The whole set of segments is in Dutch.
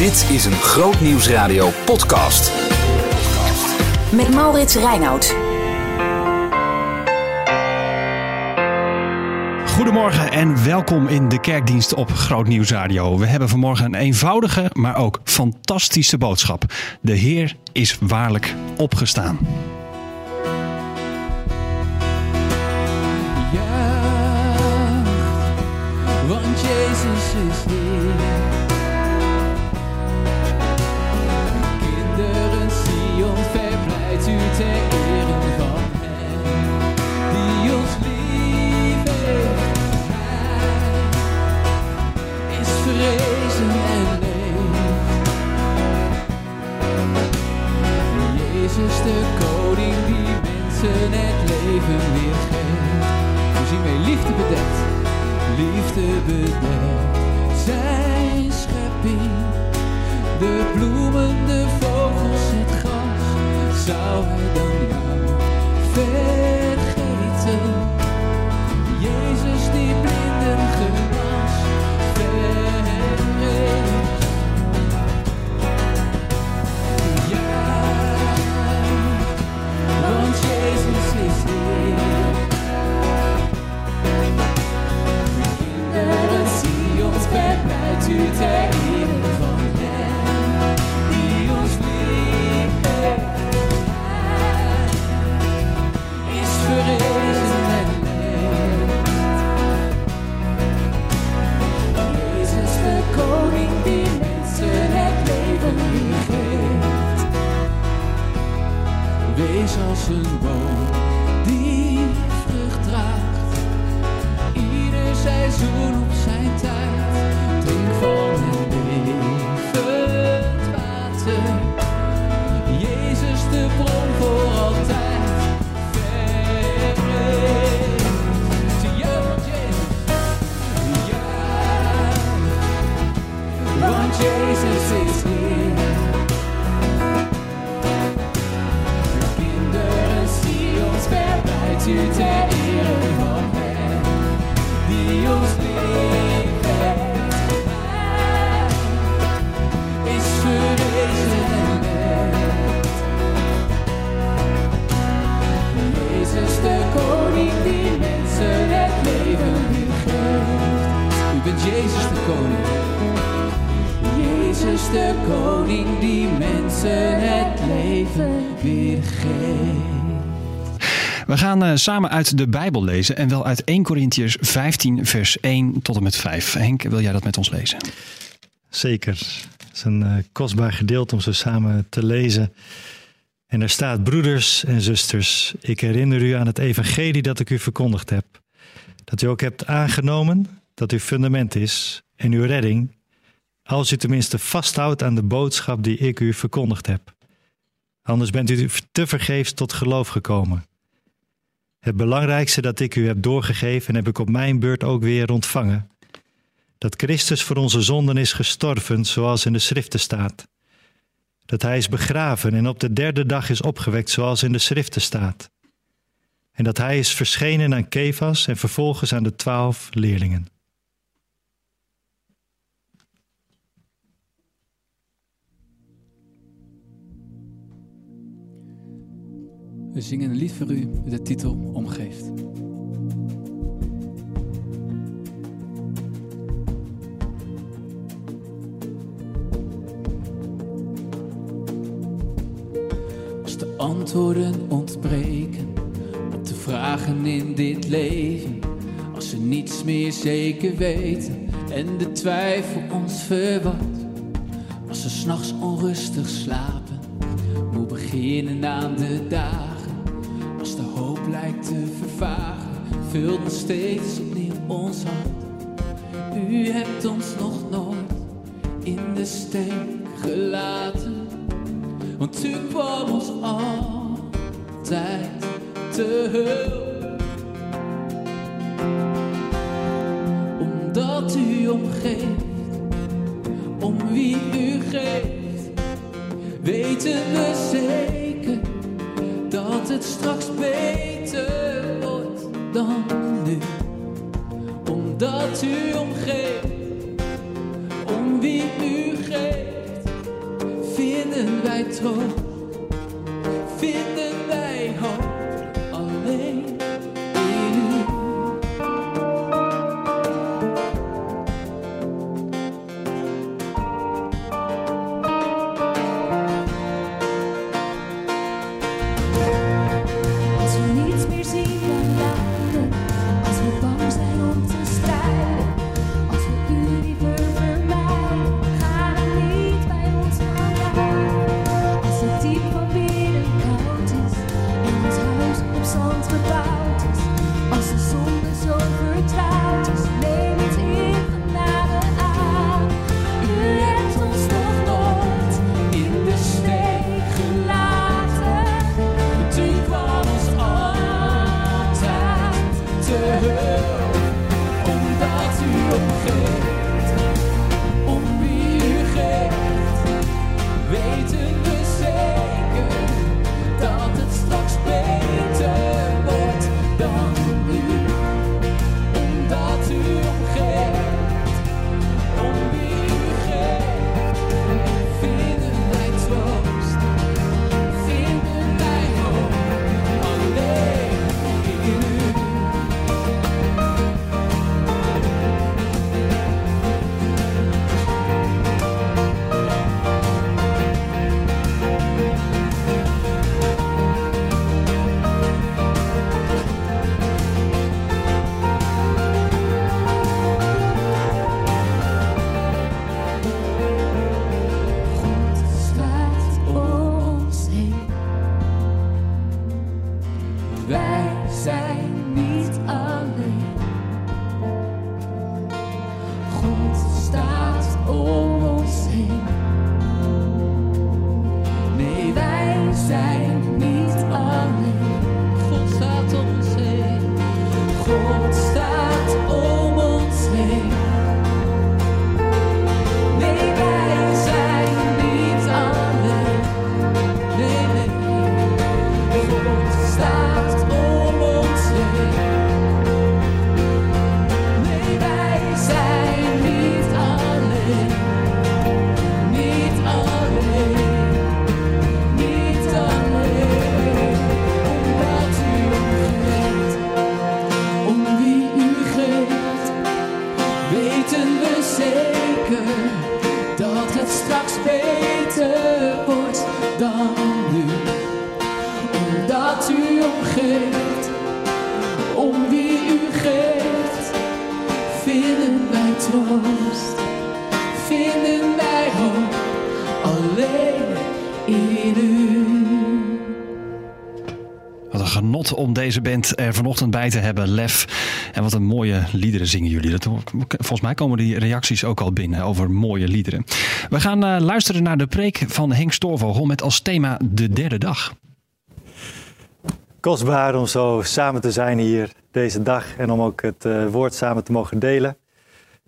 Dit is een Groot Nieuwsradio podcast. Met Maurits Reinoud. Goedemorgen en welkom in de kerkdienst op Groot Nieuws Radio. We hebben vanmorgen een eenvoudige, maar ook fantastische boodschap. De Heer is waarlijk opgestaan. Ja, want Jezus is Heer. Jezus de koning die mensen het leven weer geeft. We zien liefde bedekt, liefde bedekt. Zijn schepping, de bloemen, de vogels, het gras. Zou hij dan jou? Mensen het leven weer geeft. We gaan eh, samen uit de Bijbel lezen en wel uit 1 Corinthiërs 15 vers 1 tot en met 5. Henk, wil jij dat met ons lezen? Zeker. Het is een eh, kostbaar gedeelte om zo samen te lezen. En er staat, broeders en zusters, ik herinner u aan het evangelie dat ik u verkondigd heb. Dat u ook hebt aangenomen dat uw fundament is en uw redding, als u tenminste vasthoudt aan de boodschap die ik u verkondigd heb. Anders bent u te vergeefs tot geloof gekomen. Het belangrijkste dat ik u heb doorgegeven heb ik op mijn beurt ook weer ontvangen. Dat Christus voor onze zonden is gestorven, zoals in de schriften staat. Dat hij is begraven en op de derde dag is opgewekt, zoals in de schriften staat. En dat hij is verschenen aan Kefas en vervolgens aan de twaalf leerlingen. We zingen een lied voor u met de titel Omgeeft. Als de antwoorden ontbreken op de vragen in dit leven, als we niets meer zeker weten en de twijfel ons verwart, als we s'nachts onrustig slapen, moe beginnen aan de hoop lijkt te vervagen, vult nog steeds opnieuw ons hart. U hebt ons nog nooit in de steek gelaten. Want u kwam ons altijd te hulp. Omdat u omgeeft, om wie u geeft, weten we zeker dat het straks beter beter wordt dan nu. Omdat u omgeeft, om wie u geeft, vinden wij troost, vinden wij hoop alleen in u. Wat een genot om deze band er vanochtend bij te hebben. Lef. En wat een mooie liederen zingen jullie. Dat, volgens mij komen die reacties ook al binnen over mooie liederen. We gaan eh, luisteren naar de preek van Henk Stoorvogel met als thema de derde dag. Kostbaar om zo samen te zijn hier deze dag en om ook het eh, woord samen te mogen delen.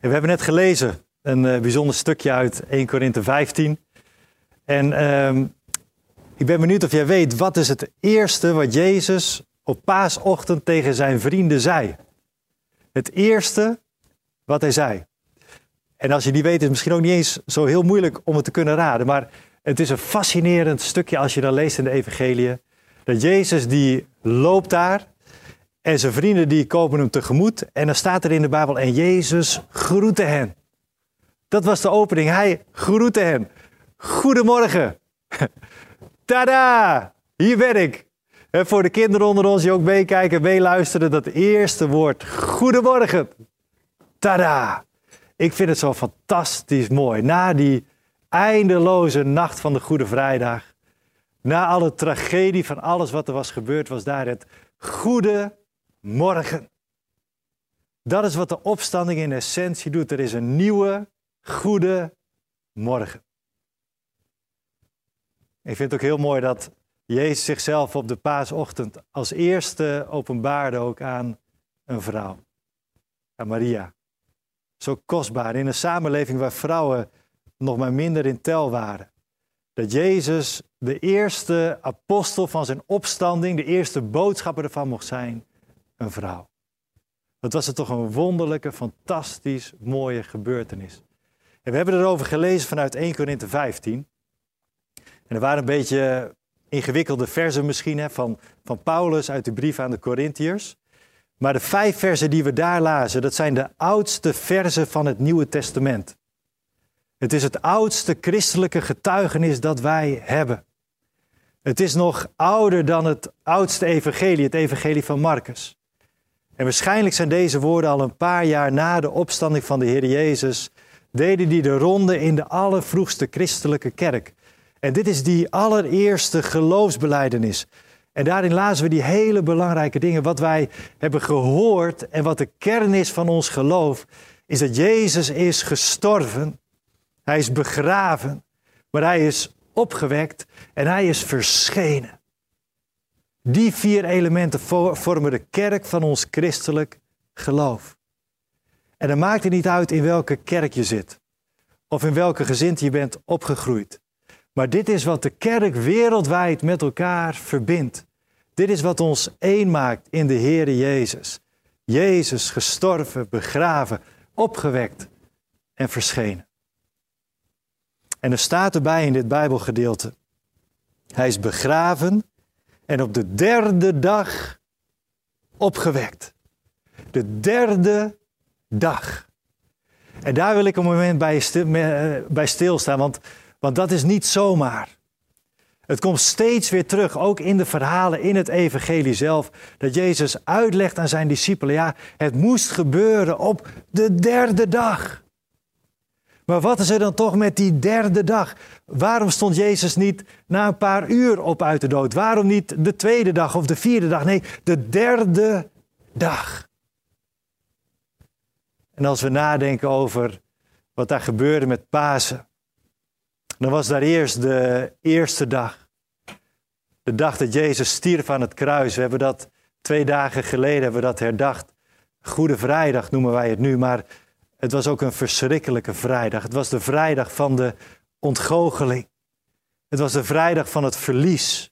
En we hebben net gelezen een eh, bijzonder stukje uit 1 Korinthe 15. En ehm, ik ben benieuwd of jij weet, wat is het eerste wat Jezus op paasochtend tegen zijn vrienden zei? Het eerste wat hij zei. En als je die weet, is het misschien ook niet eens zo heel moeilijk om het te kunnen raden. Maar het is een fascinerend stukje als je dan leest in de evangelie. Dat Jezus die loopt daar en zijn vrienden die komen hem tegemoet. En dan staat er in de Bijbel, en Jezus groette hen. Dat was de opening. Hij groette hen. Goedemorgen. Tada! Hier ben ik. En voor de kinderen onder ons die ook meekijken, meeluisteren, dat eerste woord. Goedemorgen. Tada! Ik vind het zo fantastisch mooi. Na die eindeloze nacht van de Goede Vrijdag, na alle tragedie van alles wat er was gebeurd, was daar het Goede Morgen. Dat is wat de opstanding in essentie doet. Er is een nieuwe, goede morgen. Ik vind het ook heel mooi dat Jezus zichzelf op de paasochtend als eerste openbaarde ook aan een vrouw, aan Maria. Zo kostbaar in een samenleving waar vrouwen nog maar minder in tel waren. Dat Jezus de eerste apostel van zijn opstanding, de eerste boodschapper ervan mocht zijn, een vrouw. Dat was het toch een wonderlijke, fantastisch mooie gebeurtenis. En we hebben erover gelezen vanuit 1 Korinthe 15. En er waren een beetje ingewikkelde versen misschien hè, van, van Paulus uit de brief aan de Corinthiërs. Maar de vijf versen die we daar lazen, dat zijn de oudste versen van het Nieuwe Testament. Het is het oudste christelijke getuigenis dat wij hebben. Het is nog ouder dan het oudste evangelie, het evangelie van Marcus. En waarschijnlijk zijn deze woorden al een paar jaar na de opstanding van de Heer Jezus, deden die de ronde in de allervroegste christelijke kerk. En dit is die allereerste geloofsbeleidenis. En daarin lazen we die hele belangrijke dingen. Wat wij hebben gehoord en wat de kern is van ons geloof, is dat Jezus is gestorven. Hij is begraven, maar hij is opgewekt en hij is verschenen. Die vier elementen vormen de kerk van ons christelijk geloof. En dan maakt het niet uit in welke kerk je zit of in welke gezin je bent opgegroeid. Maar dit is wat de kerk wereldwijd met elkaar verbindt. Dit is wat ons één maakt in de Heere Jezus. Jezus gestorven, begraven, opgewekt en verschenen. En er staat erbij in dit Bijbelgedeelte: Hij is begraven en op de derde dag opgewekt. De derde dag. En daar wil ik een moment bij, bij stilstaan, want, want dat is niet zomaar. Het komt steeds weer terug, ook in de verhalen in het evangelie zelf, dat Jezus uitlegt aan zijn discipelen, ja, het moest gebeuren op de derde dag. Maar wat is er dan toch met die derde dag? Waarom stond Jezus niet na een paar uur op uit de dood? Waarom niet de tweede dag of de vierde dag? Nee, de derde dag. En als we nadenken over wat daar gebeurde met Pasen, dan was daar eerst de eerste dag. De dag dat Jezus stierf aan het kruis. We hebben dat twee dagen geleden hebben we dat herdacht. Goede Vrijdag noemen wij het nu, maar het was ook een verschrikkelijke vrijdag. Het was de vrijdag van de ontgoocheling. Het was de vrijdag van het verlies.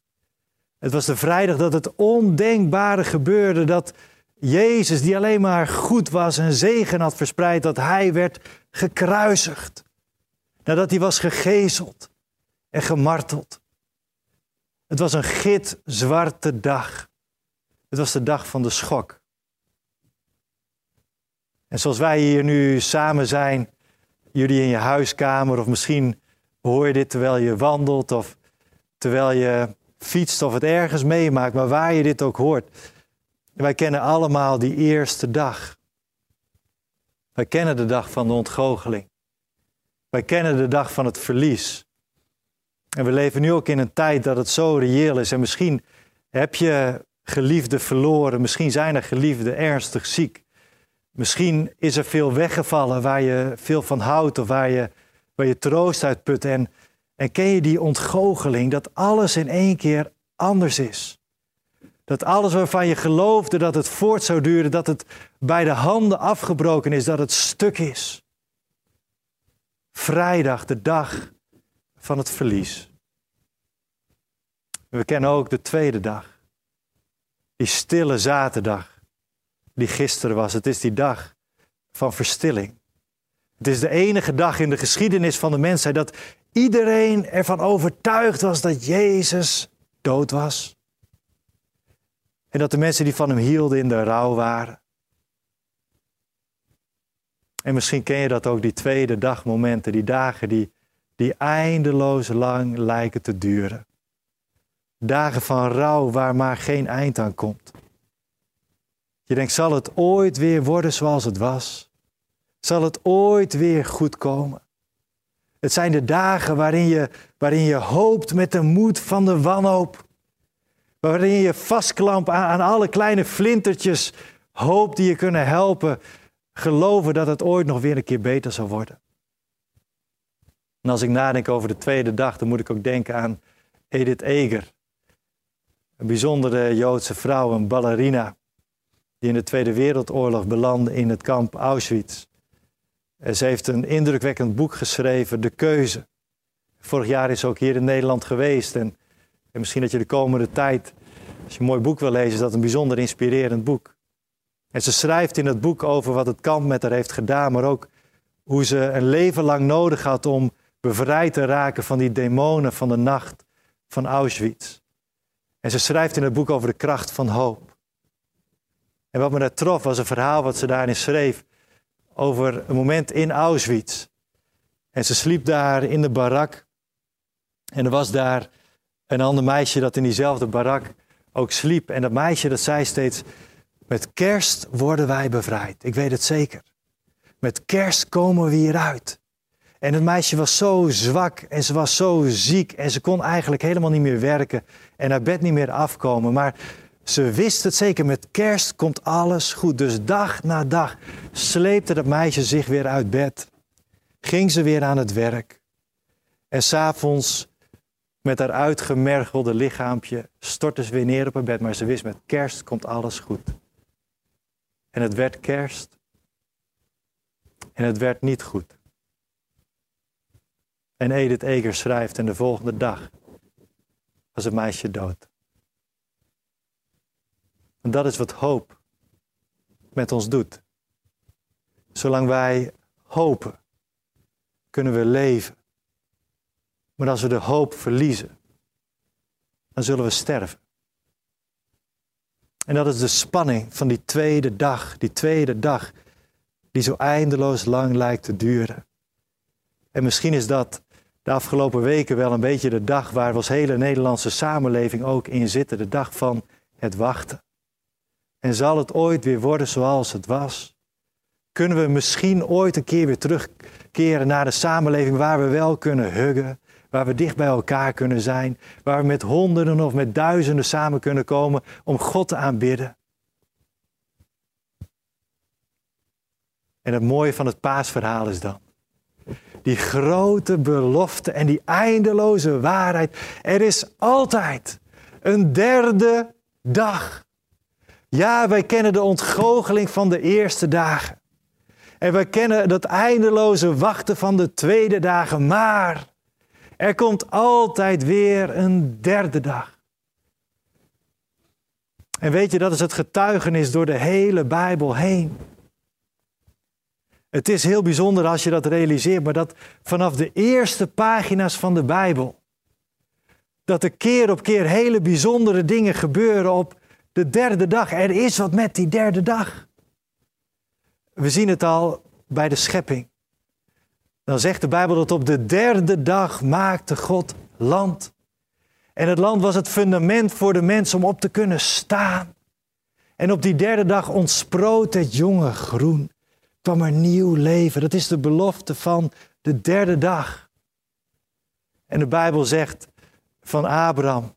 Het was de vrijdag dat het ondenkbare gebeurde. Dat Jezus, die alleen maar goed was en zegen had verspreid, dat hij werd gekruisigd. Nadat hij was gegezeld en gemarteld. Het was een gitzwarte dag. Het was de dag van de schok. En zoals wij hier nu samen zijn, jullie in je huiskamer, of misschien hoor je dit terwijl je wandelt, of terwijl je fietst of het ergens meemaakt, maar waar je dit ook hoort. Wij kennen allemaal die eerste dag. Wij kennen de dag van de ontgoocheling. Wij kennen de dag van het verlies. En we leven nu ook in een tijd dat het zo reëel is. En misschien heb je geliefden verloren. Misschien zijn er geliefden ernstig ziek. Misschien is er veel weggevallen waar je veel van houdt of waar je, waar je troost uit put. En, en ken je die ontgoocheling dat alles in één keer anders is? Dat alles waarvan je geloofde dat het voort zou duren, dat het bij de handen afgebroken is, dat het stuk is. Vrijdag, de dag van het verlies. We kennen ook de tweede dag. Die stille zaterdag die gisteren was. Het is die dag van verstilling. Het is de enige dag in de geschiedenis van de mensheid dat iedereen ervan overtuigd was dat Jezus dood was. En dat de mensen die van hem hielden in de rouw waren. En misschien ken je dat ook, die tweede dagmomenten, die dagen die, die eindeloos lang lijken te duren. Dagen van rouw waar maar geen eind aan komt. Je denkt, zal het ooit weer worden zoals het was? Zal het ooit weer goed komen? Het zijn de dagen waarin je, waarin je hoopt met de moed van de wanhoop. Waarin je vastklampt aan, aan alle kleine flintertjes hoop die je kunnen helpen. Geloven dat het ooit nog weer een keer beter zal worden. En als ik nadenk over de tweede dag, dan moet ik ook denken aan Edith Eger. Een bijzondere Joodse vrouw, een ballerina die in de Tweede Wereldoorlog belandde in het kamp Auschwitz. En ze heeft een indrukwekkend boek geschreven, De Keuze. Vorig jaar is ze ook hier in Nederland geweest. En, en misschien dat je de komende tijd, als je een mooi boek wil lezen, is dat een bijzonder inspirerend boek. En ze schrijft in het boek over wat het kamp met haar heeft gedaan, maar ook hoe ze een leven lang nodig had om bevrijd te raken van die demonen van de nacht, van Auschwitz. En ze schrijft in het boek over de kracht van hoop. En wat me daar trof was een verhaal wat ze daarin schreef over een moment in Auschwitz. En ze sliep daar in de barak. En er was daar een ander meisje dat in diezelfde barak ook sliep. En dat meisje dat zei steeds, met kerst worden wij bevrijd. Ik weet het zeker. Met kerst komen we hieruit. En het meisje was zo zwak en ze was zo ziek en ze kon eigenlijk helemaal niet meer werken en haar bed niet meer afkomen. Maar ze wist het zeker, met kerst komt alles goed. Dus dag na dag sleepte dat meisje zich weer uit bed. Ging ze weer aan het werk. En s'avonds met haar uitgemergelde lichaampje stortte ze weer neer op haar bed. Maar ze wist, met kerst komt alles goed. En het werd kerst. En het werd niet goed. En Edith Eger schrijft, en de volgende dag was het meisje dood. En dat is wat hoop met ons doet. Zolang wij hopen, kunnen we leven. Maar als we de hoop verliezen, dan zullen we sterven. En dat is de spanning van die tweede dag, die tweede dag die zo eindeloos lang lijkt te duren. En misschien is dat de afgelopen weken wel een beetje de dag waar we als hele Nederlandse samenleving ook in zitten. De dag van het wachten. En zal het ooit weer worden zoals het was? Kunnen we misschien ooit een keer weer terugkeren naar de samenleving waar we wel kunnen huggen, waar we dicht bij elkaar kunnen zijn, waar we met honderden of met duizenden samen kunnen komen om God te aanbidden? En het mooie van het paasverhaal is dan die grote belofte en die eindeloze waarheid. Er is altijd een derde dag. Ja, wij kennen de ontgoocheling van de eerste dagen. En wij kennen dat eindeloze wachten van de tweede dagen. Maar er komt altijd weer een derde dag. En weet je, dat is het getuigenis door de hele Bijbel heen. Het is heel bijzonder als je dat realiseert, maar dat vanaf de eerste pagina's van de Bijbel, dat er keer op keer hele bijzondere dingen gebeuren op de derde dag. Er is wat met die derde dag. We zien het al bij de schepping. Dan zegt de Bijbel dat op de derde dag maakte God land. En het land was het fundament voor de mens om op te kunnen staan. En op die derde dag ontsproot het jonge groen kwam er nieuw leven. Dat is de belofte van de derde dag. En de Bijbel zegt van Abraham,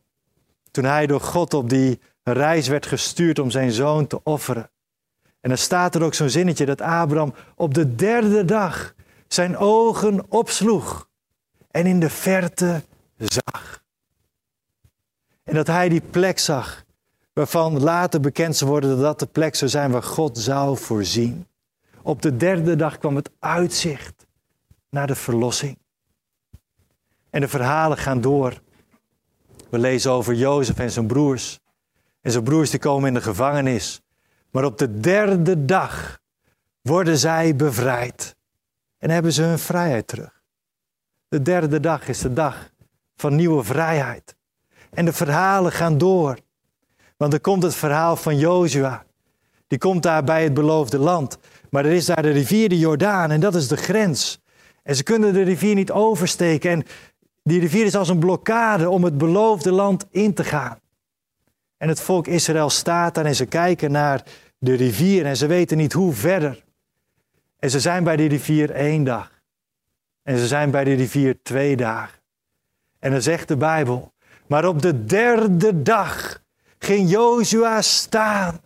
toen hij door God op die reis werd gestuurd om zijn zoon te offeren. En dan staat er ook zo'n zinnetje dat Abraham op de derde dag zijn ogen opsloeg en in de verte zag. En dat hij die plek zag, waarvan later bekend zou worden dat dat de plek zou zijn waar God zou voorzien. Op de derde dag kwam het uitzicht naar de verlossing. En de verhalen gaan door. We lezen over Jozef en zijn broers. En zijn broers die komen in de gevangenis. Maar op de derde dag worden zij bevrijd. En hebben ze hun vrijheid terug. De derde dag is de dag van nieuwe vrijheid. En de verhalen gaan door. Want er komt het verhaal van Jozua. Die komt daar bij het beloofde land. Maar er is daar de rivier de Jordaan en dat is de grens. En ze kunnen de rivier niet oversteken. En die rivier is als een blokkade om het beloofde land in te gaan. En het volk Israël staat daar en ze kijken naar de rivier en ze weten niet hoe verder. En ze zijn bij die rivier één dag. En ze zijn bij die rivier twee dagen. En dan zegt de Bijbel, maar op de derde dag ging Jozua staan.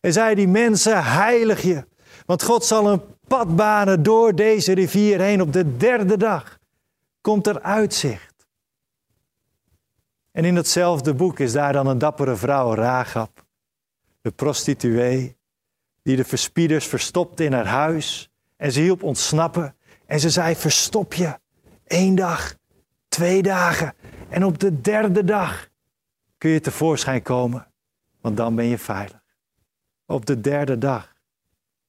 En zei die mensen, heilig je, want God zal een pad banen door deze rivier heen. Op de derde dag komt er uitzicht. En in hetzelfde boek is daar dan een dappere vrouw, Rahab, de prostituee, die de verspieders verstopte in haar huis. En ze hielp ontsnappen. En ze zei, verstop je. Eén dag, twee dagen. En op de derde dag kun je tevoorschijn komen. Want dan ben je veilig. Op de derde dag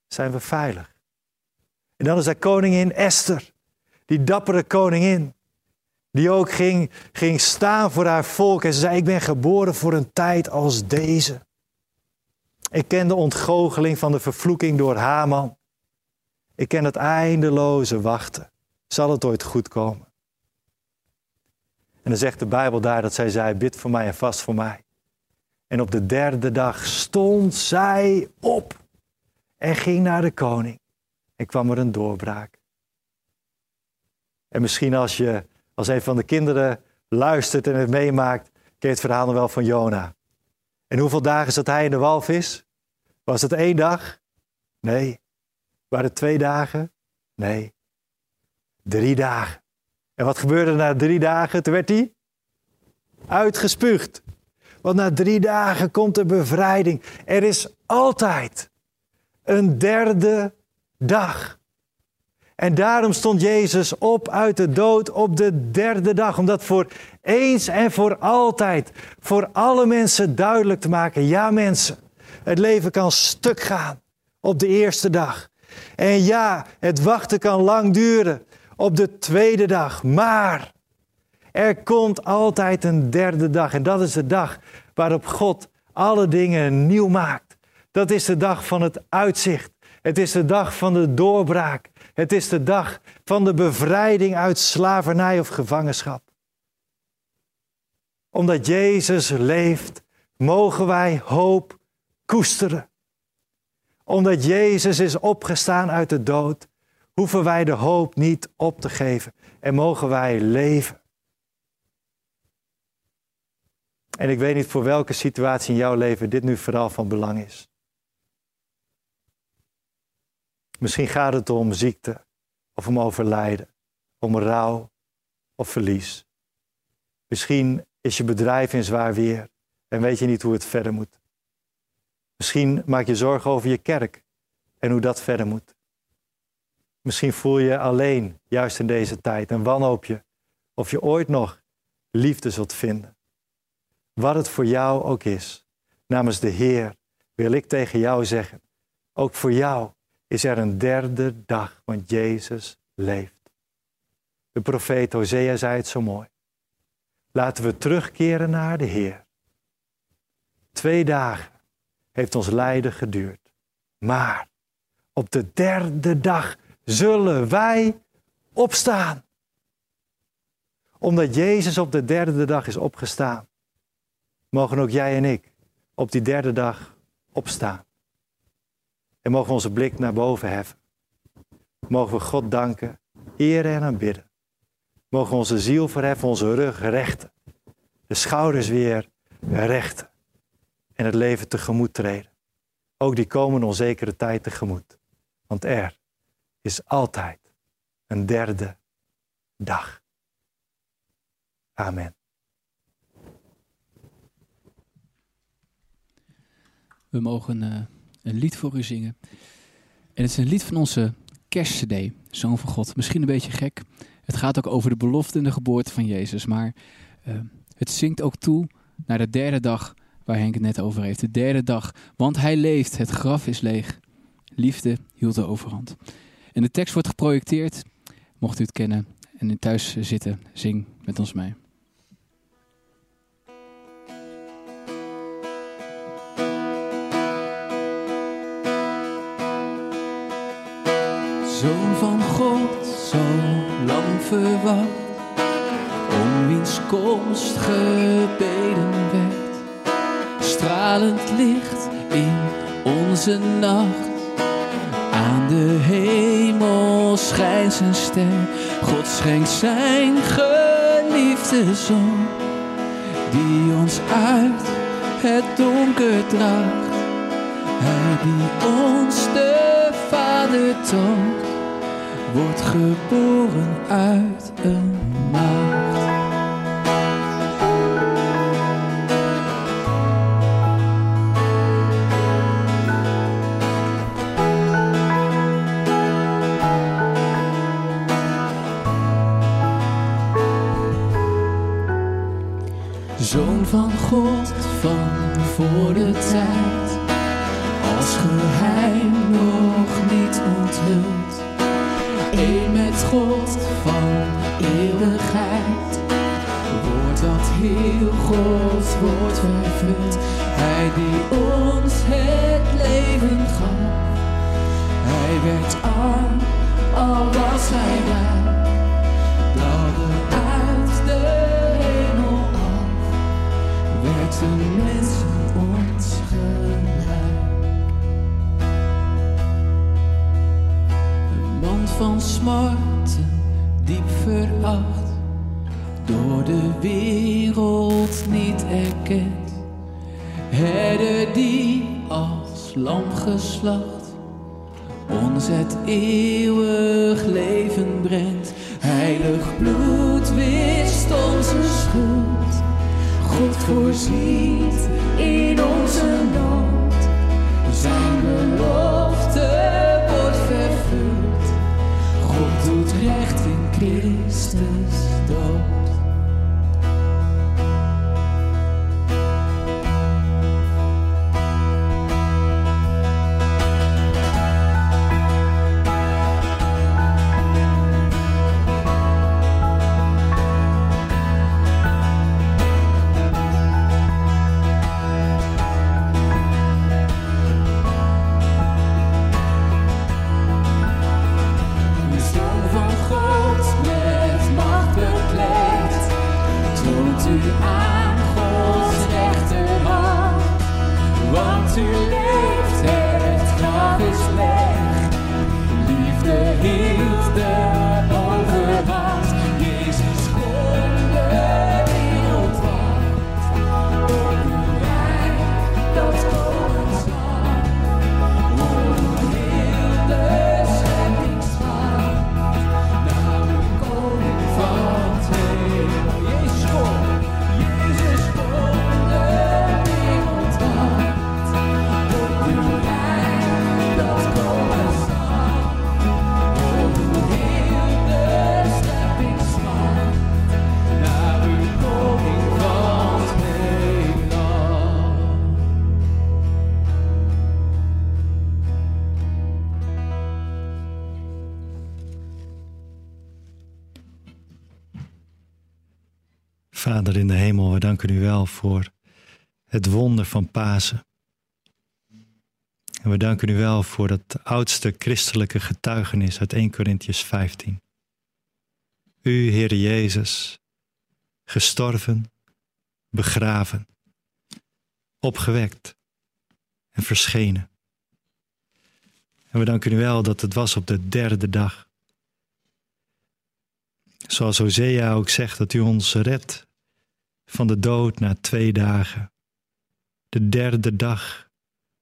zijn we veilig. En dan is er koningin Esther, die dappere koningin. Die ook ging, ging staan voor haar volk. En ze zei, ik ben geboren voor een tijd als deze. Ik ken de ontgoocheling van de vervloeking door Haman. Ik ken het eindeloze wachten. Zal het ooit goed komen? En dan zegt de Bijbel daar dat zij zei, bid voor mij en vast voor mij. En op de derde dag stond zij op en ging naar de koning. En kwam er een doorbraak. En misschien als je als een van de kinderen luistert en het meemaakt, ken het verhaal nog wel van Jona. En hoeveel dagen zat hij in de walvis? Was het één dag? Nee. Waren het twee dagen? Nee. Drie dagen. En wat gebeurde na drie dagen? Toen werd hij uitgespuugd. Want na drie dagen komt de bevrijding. Er is altijd een derde dag. En daarom stond Jezus op uit de dood op de derde dag. Om dat voor eens en voor altijd, voor alle mensen duidelijk te maken. Ja mensen, het leven kan stuk gaan op de eerste dag. En ja, het wachten kan lang duren op de tweede dag. Maar er komt altijd een derde dag. En dat is de dag waarop God alle dingen nieuw maakt. Dat is de dag van het uitzicht. Het is de dag van de doorbraak. Het is de dag van de bevrijding uit slavernij of gevangenschap. Omdat Jezus leeft, mogen wij hoop koesteren. Omdat Jezus is opgestaan uit de dood, hoeven wij de hoop niet op te geven en mogen wij leven. En ik weet niet voor welke situatie in jouw leven dit nu vooral van belang is. Misschien gaat het om ziekte of om overlijden, om rouw of verlies. Misschien is je bedrijf in zwaar weer en weet je niet hoe het verder moet. Misschien maak je zorgen over je kerk en hoe dat verder moet. Misschien voel je alleen, juist in deze tijd, en wanhoop je of je ooit nog liefde zult vinden. Wat het voor jou ook is, namens de Heer wil ik tegen jou zeggen, ook voor jou is er een derde dag, want Jezus leeft. De profeet Hosea zei het zo mooi. Laten we terugkeren naar de Heer. Twee dagen heeft ons lijden geduurd. Maar op de derde dag zullen wij opstaan. Omdat Jezus op de derde dag is opgestaan, mogen ook jij en ik op die derde dag opstaan. En mogen we onze blik naar boven heffen. Mogen we God danken, eren en aanbidden. Mogen we onze ziel verheffen, onze rug rechten. De schouders weer rechten. En het leven tegemoet treden. Ook die komende onzekere tijd tegemoet. Want er is altijd een derde dag. Amen. We mogen eh, een lied voor u zingen. En het is een lied van onze kerstcd, Zoon van God. Misschien een beetje gek. Het gaat ook over de belofte en de geboorte van Jezus. Maar eh, het zingt ook toe naar de derde dag waar Henk het net over heeft. De derde dag, want hij leeft, het graf is leeg. Liefde hield de overhand. En de tekst wordt geprojecteerd. Mocht u het kennen en thuis zitten, zing met ons mee. Zoon van God, zo lang verwacht, om wiens komst gebeden werd. Stralend licht in onze nacht, aan de hemel schijnt zijn ster. God schenkt zijn geliefde zoon, die ons uit het donker draagt. Hij die ons de Vader toont, wordt geboren uit een maagd. God voorziet in onze nood. Zijn belofte wordt vervuld. God doet recht in Christus danken u wel voor het wonder van Pasen. En we danken u wel voor dat oudste christelijke getuigenis uit 1 Corinthians 15. U, Heer Jezus, gestorven, begraven, opgewekt en verschenen. En we danken u wel dat het was op de derde dag. Zoals Hosea ook zegt, dat u ons redt van de dood na twee dagen. De derde dag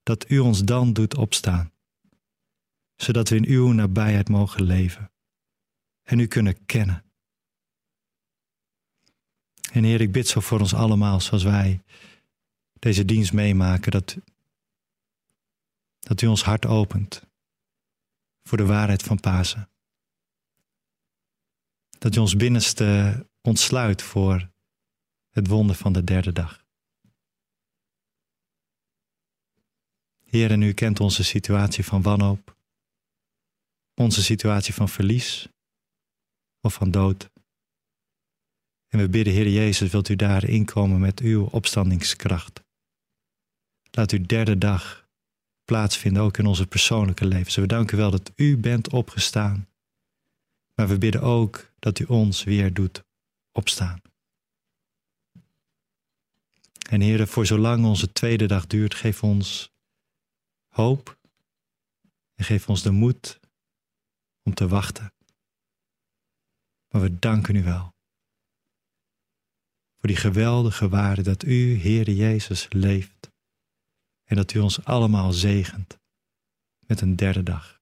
dat u ons dan doet opstaan, zodat we in uw nabijheid mogen leven en u kunnen kennen. En Heer, ik bid zo voor ons allemaal, zoals wij deze dienst meemaken, dat, dat u ons hart opent voor de waarheid van Pasen. Dat u ons binnenste ontsluit voor het wonder van de derde dag. Heer, en u kent onze situatie van wanhoop, onze situatie van verlies of van dood. En we bidden, Heer Jezus, wilt u daar inkomen met uw opstandingskracht. Laat uw derde dag plaatsvinden, ook in onze persoonlijke levens. We danken wel dat u bent opgestaan. Maar we bidden ook dat u ons weer doet opstaan. En Heer, voor zolang onze tweede dag duurt, geef ons hoop en geef ons de moed om te wachten. Maar we danken u wel voor die geweldige waarde dat u, Heer Jezus, leeft en dat u ons allemaal zegent met een derde dag.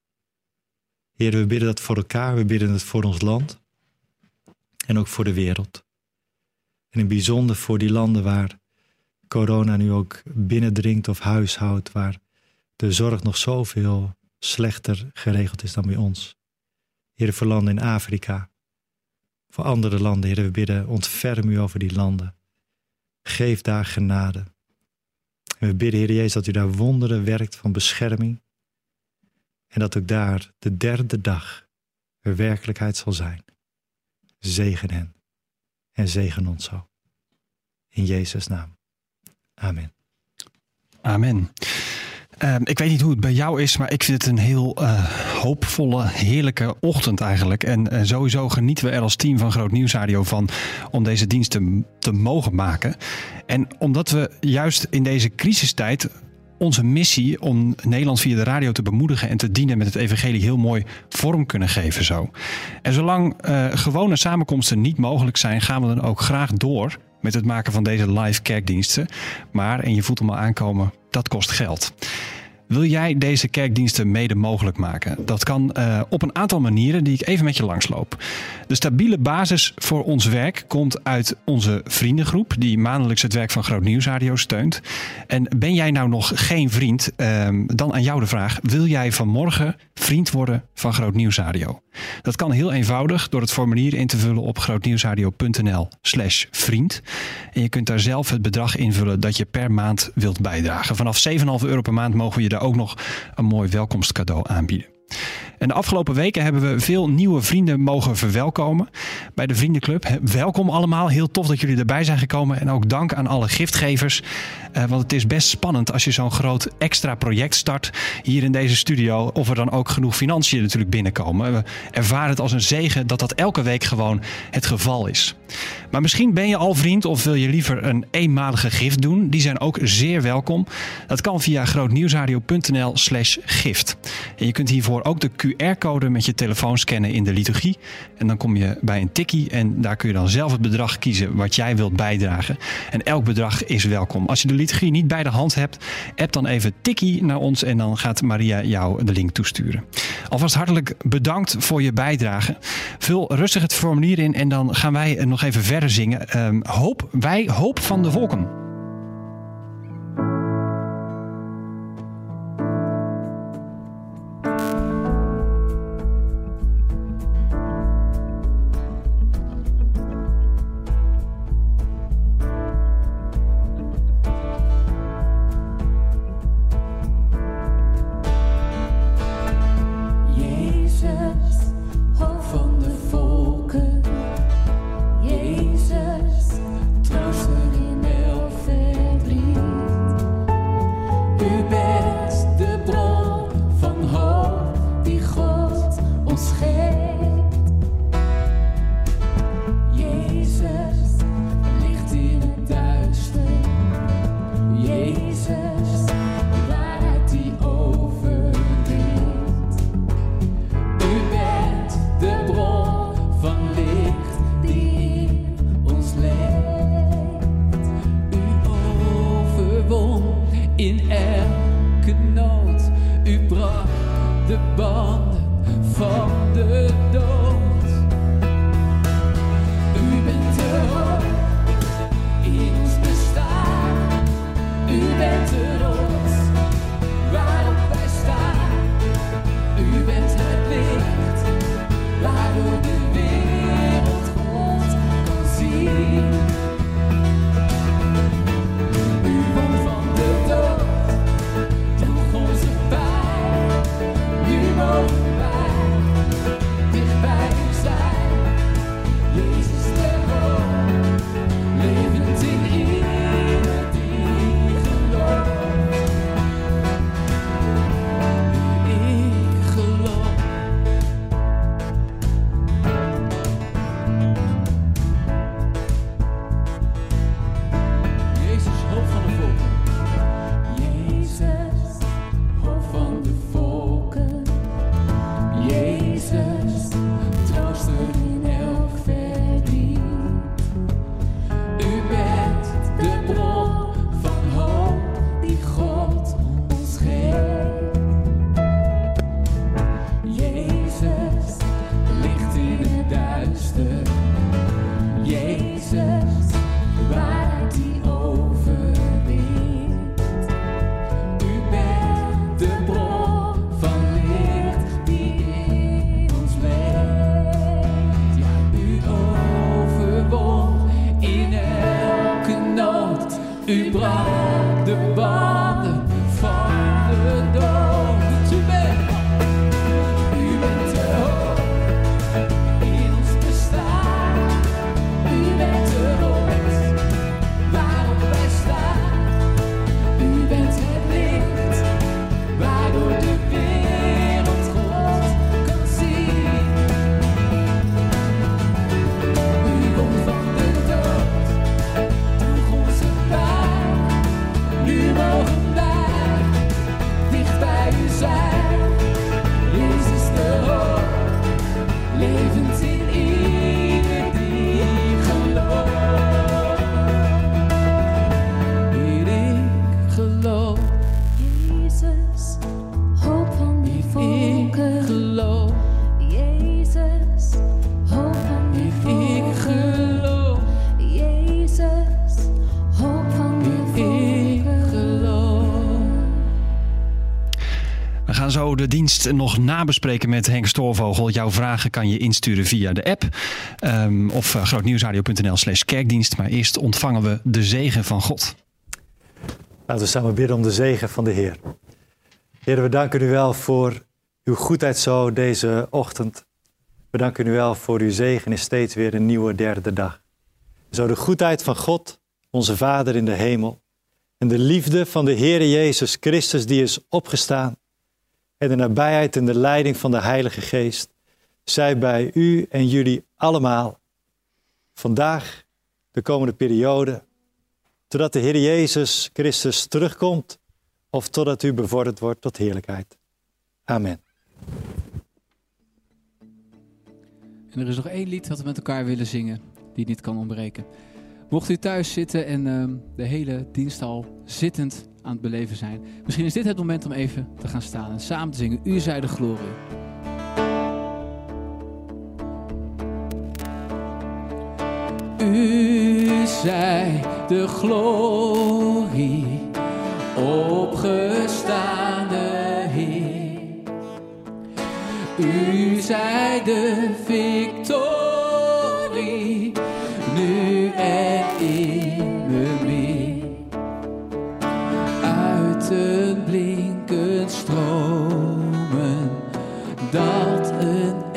Heer, we bidden dat voor elkaar, we bidden het voor ons land en ook voor de wereld. En in bijzonder voor die landen waar corona nu ook binnendringt of huishoudt, waar de zorg nog zoveel slechter geregeld is dan bij ons. Heer, voor landen in Afrika, voor andere landen, Heer, we bidden, ontferm u over die landen. Geef daar genade. En we bidden, Heer Jezus, dat u daar wonderen werkt van bescherming. En dat ook daar de derde dag werkelijkheid zal zijn. Zegen hen en zegen ons zo. In Jezus' naam. Amen. Amen. Ehm, ik weet niet hoe het bij jou is, maar ik vind het een heel eh, hoopvolle, heerlijke ochtend eigenlijk. En eh, sowieso genieten we er als team van Groot Nieuwsradio van om deze dienst te, te mogen maken. En omdat we juist in deze crisistijd onze missie om Nederland via de radio te bemoedigen en te dienen met het evangelie heel mooi vorm kunnen geven zo. En zolang eh, gewone samenkomsten niet mogelijk zijn, gaan we dan ook graag door met het maken van deze live kerkdiensten. Maar, en je voelt hem al aankomen, dat kost geld. Wil jij deze kerkdiensten mede mogelijk maken? Dat kan eh, op een aantal manieren die ik even met je langsloop. De stabiele basis voor ons werk komt uit onze vriendengroep, die maandelijks het werk van Groot Nieuwsradio steunt. En ben jij nou nog geen vriend? Ehm, dan aan jou de vraag: wil jij vanmorgen vriend worden van Groot Nieuwsradio? Dat kan heel eenvoudig door het formulier in te vullen op grootnieuwsradio.nl/slash vriend. En je kunt daar zelf het bedrag invullen dat je per maand wilt bijdragen. Vanaf 7,5 euro per maand mogen we je daar ook nog een mooi welkomstcadeau aanbieden. En de afgelopen weken hebben we veel nieuwe vrienden mogen verwelkomen bij de Vriendenclub. Welkom allemaal, heel tof dat jullie erbij zijn gekomen. En ook dank aan alle giftgevers. Eh, want het is best spannend als je zo'n groot extra project start hier in deze studio. Of er dan ook genoeg financiën natuurlijk binnenkomen. We ervaren het als een zegen dat dat elke week gewoon het geval is. Maar misschien ben je al vriend of wil je liever een eenmalige gift doen. Die zijn ook zeer welkom. Dat kan via grootnieuwsradio.nl slash gift. En je kunt hiervoor ook de QR-code met je telefoon scannen in de liturgie. En dan kom je bij een tikkie en daar kun je dan zelf het bedrag kiezen wat jij wilt bijdragen. En elk bedrag is welkom. Als je de liturgie niet bij de hand hebt, app dan even tikkie naar ons en dan gaat Maria jou de link toesturen. Alvast hartelijk bedankt voor je bijdrage. Vul rustig het formulier in en dan gaan wij nog even verder zingen. Ehm, hoop, wij hoop van de volken. Brak de nog nabespreken met Henk Stoorvogel? Jouw vragen kan je insturen via de app ehm, of uh, grootnieuwsradio.nl slash kerkdienst. Maar eerst ontvangen we de zegen van God. Laten we samen bidden om de zegen van de Heer. Heer, we danken u wel voor uw goedheid zo deze ochtend. We danken u wel voor uw zegen is steeds weer een nieuwe derde dag. Zo de goedheid van God, onze Vader in de hemel, en de liefde van de Heer Jezus Christus die is opgestaan, en de nabijheid en de leiding van de Heilige Geest, zij bij u en jullie allemaal, vandaag, de komende periode, totdat de Heer Jezus Christus terugkomt, of totdat u bevorderd wordt tot heerlijkheid. Amen. En er is nog één lied dat we met elkaar willen zingen, die niet kan ontbreken. Mocht u thuis zitten en uh, de hele dienst al zittend aan het beleven zijn, misschien is dit het moment om even te gaan staan en samen te zingen. U zij de glorie. U zij de glorie, opgestaande Heer. U zij de victorie, dat een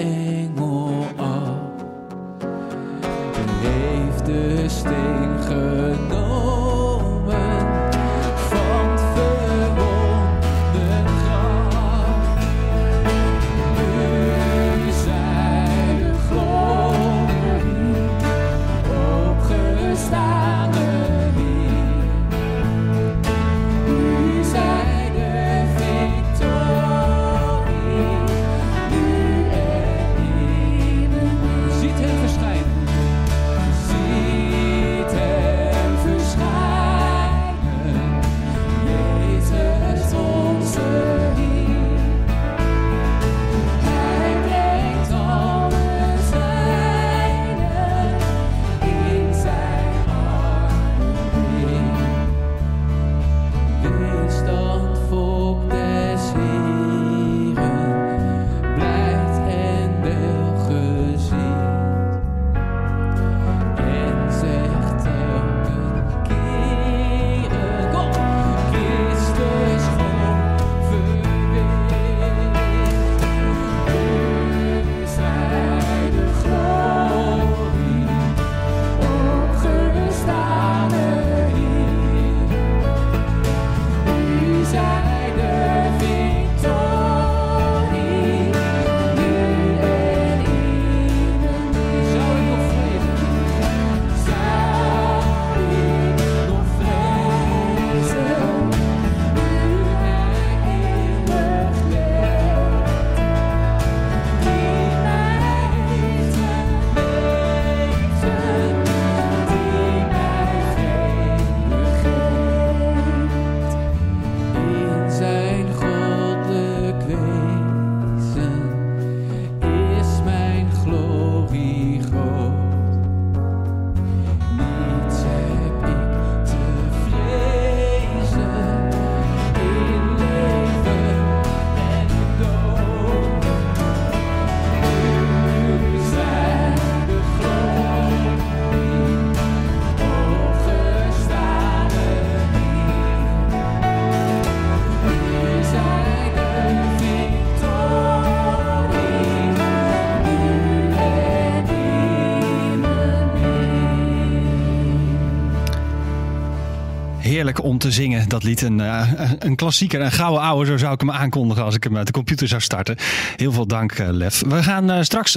Heerlijk om te zingen, dat lied. Een, uh, een klassieker, een gouden ouwe, zo zou ik hem aankondigen als ik hem uit de computer zou starten. Heel veel dank, uh, Lef. We gaan uh, straks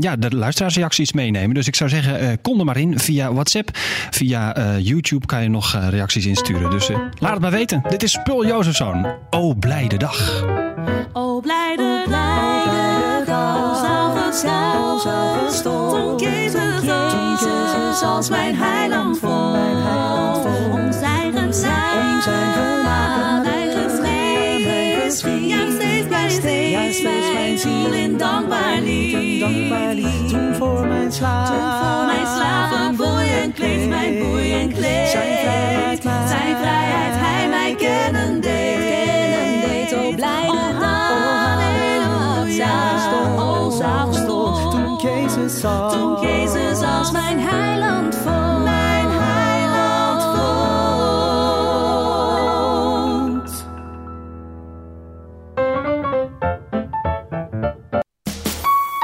ja, de luisteraarsreacties meenemen. Dus ik zou zeggen, kom er maar in via WhatsApp. Via YouTube kan je nog reacties insturen. Dus laat het maar weten. Dit is Spul Jozefzoon. O, blijde dag. O blijde, blijde dag, zelfs stond Jezus als mijn heiland vond om zijn vermaken. Mijn geschreven, ja steeds mijn steeds, ja steeds mijn ziel in dankbaar lied. Toen voor mijn slaap, toen voor mijn slaap, een boeien kleed, mijn boeien kleed. Zijn vrijheid, zijn vrijheid, hij mij kennen deed. Kennen deed, oh blijde dag, oh halleluja, oh zalig stond, toen Jezus als, toen Jezus als mijn heiland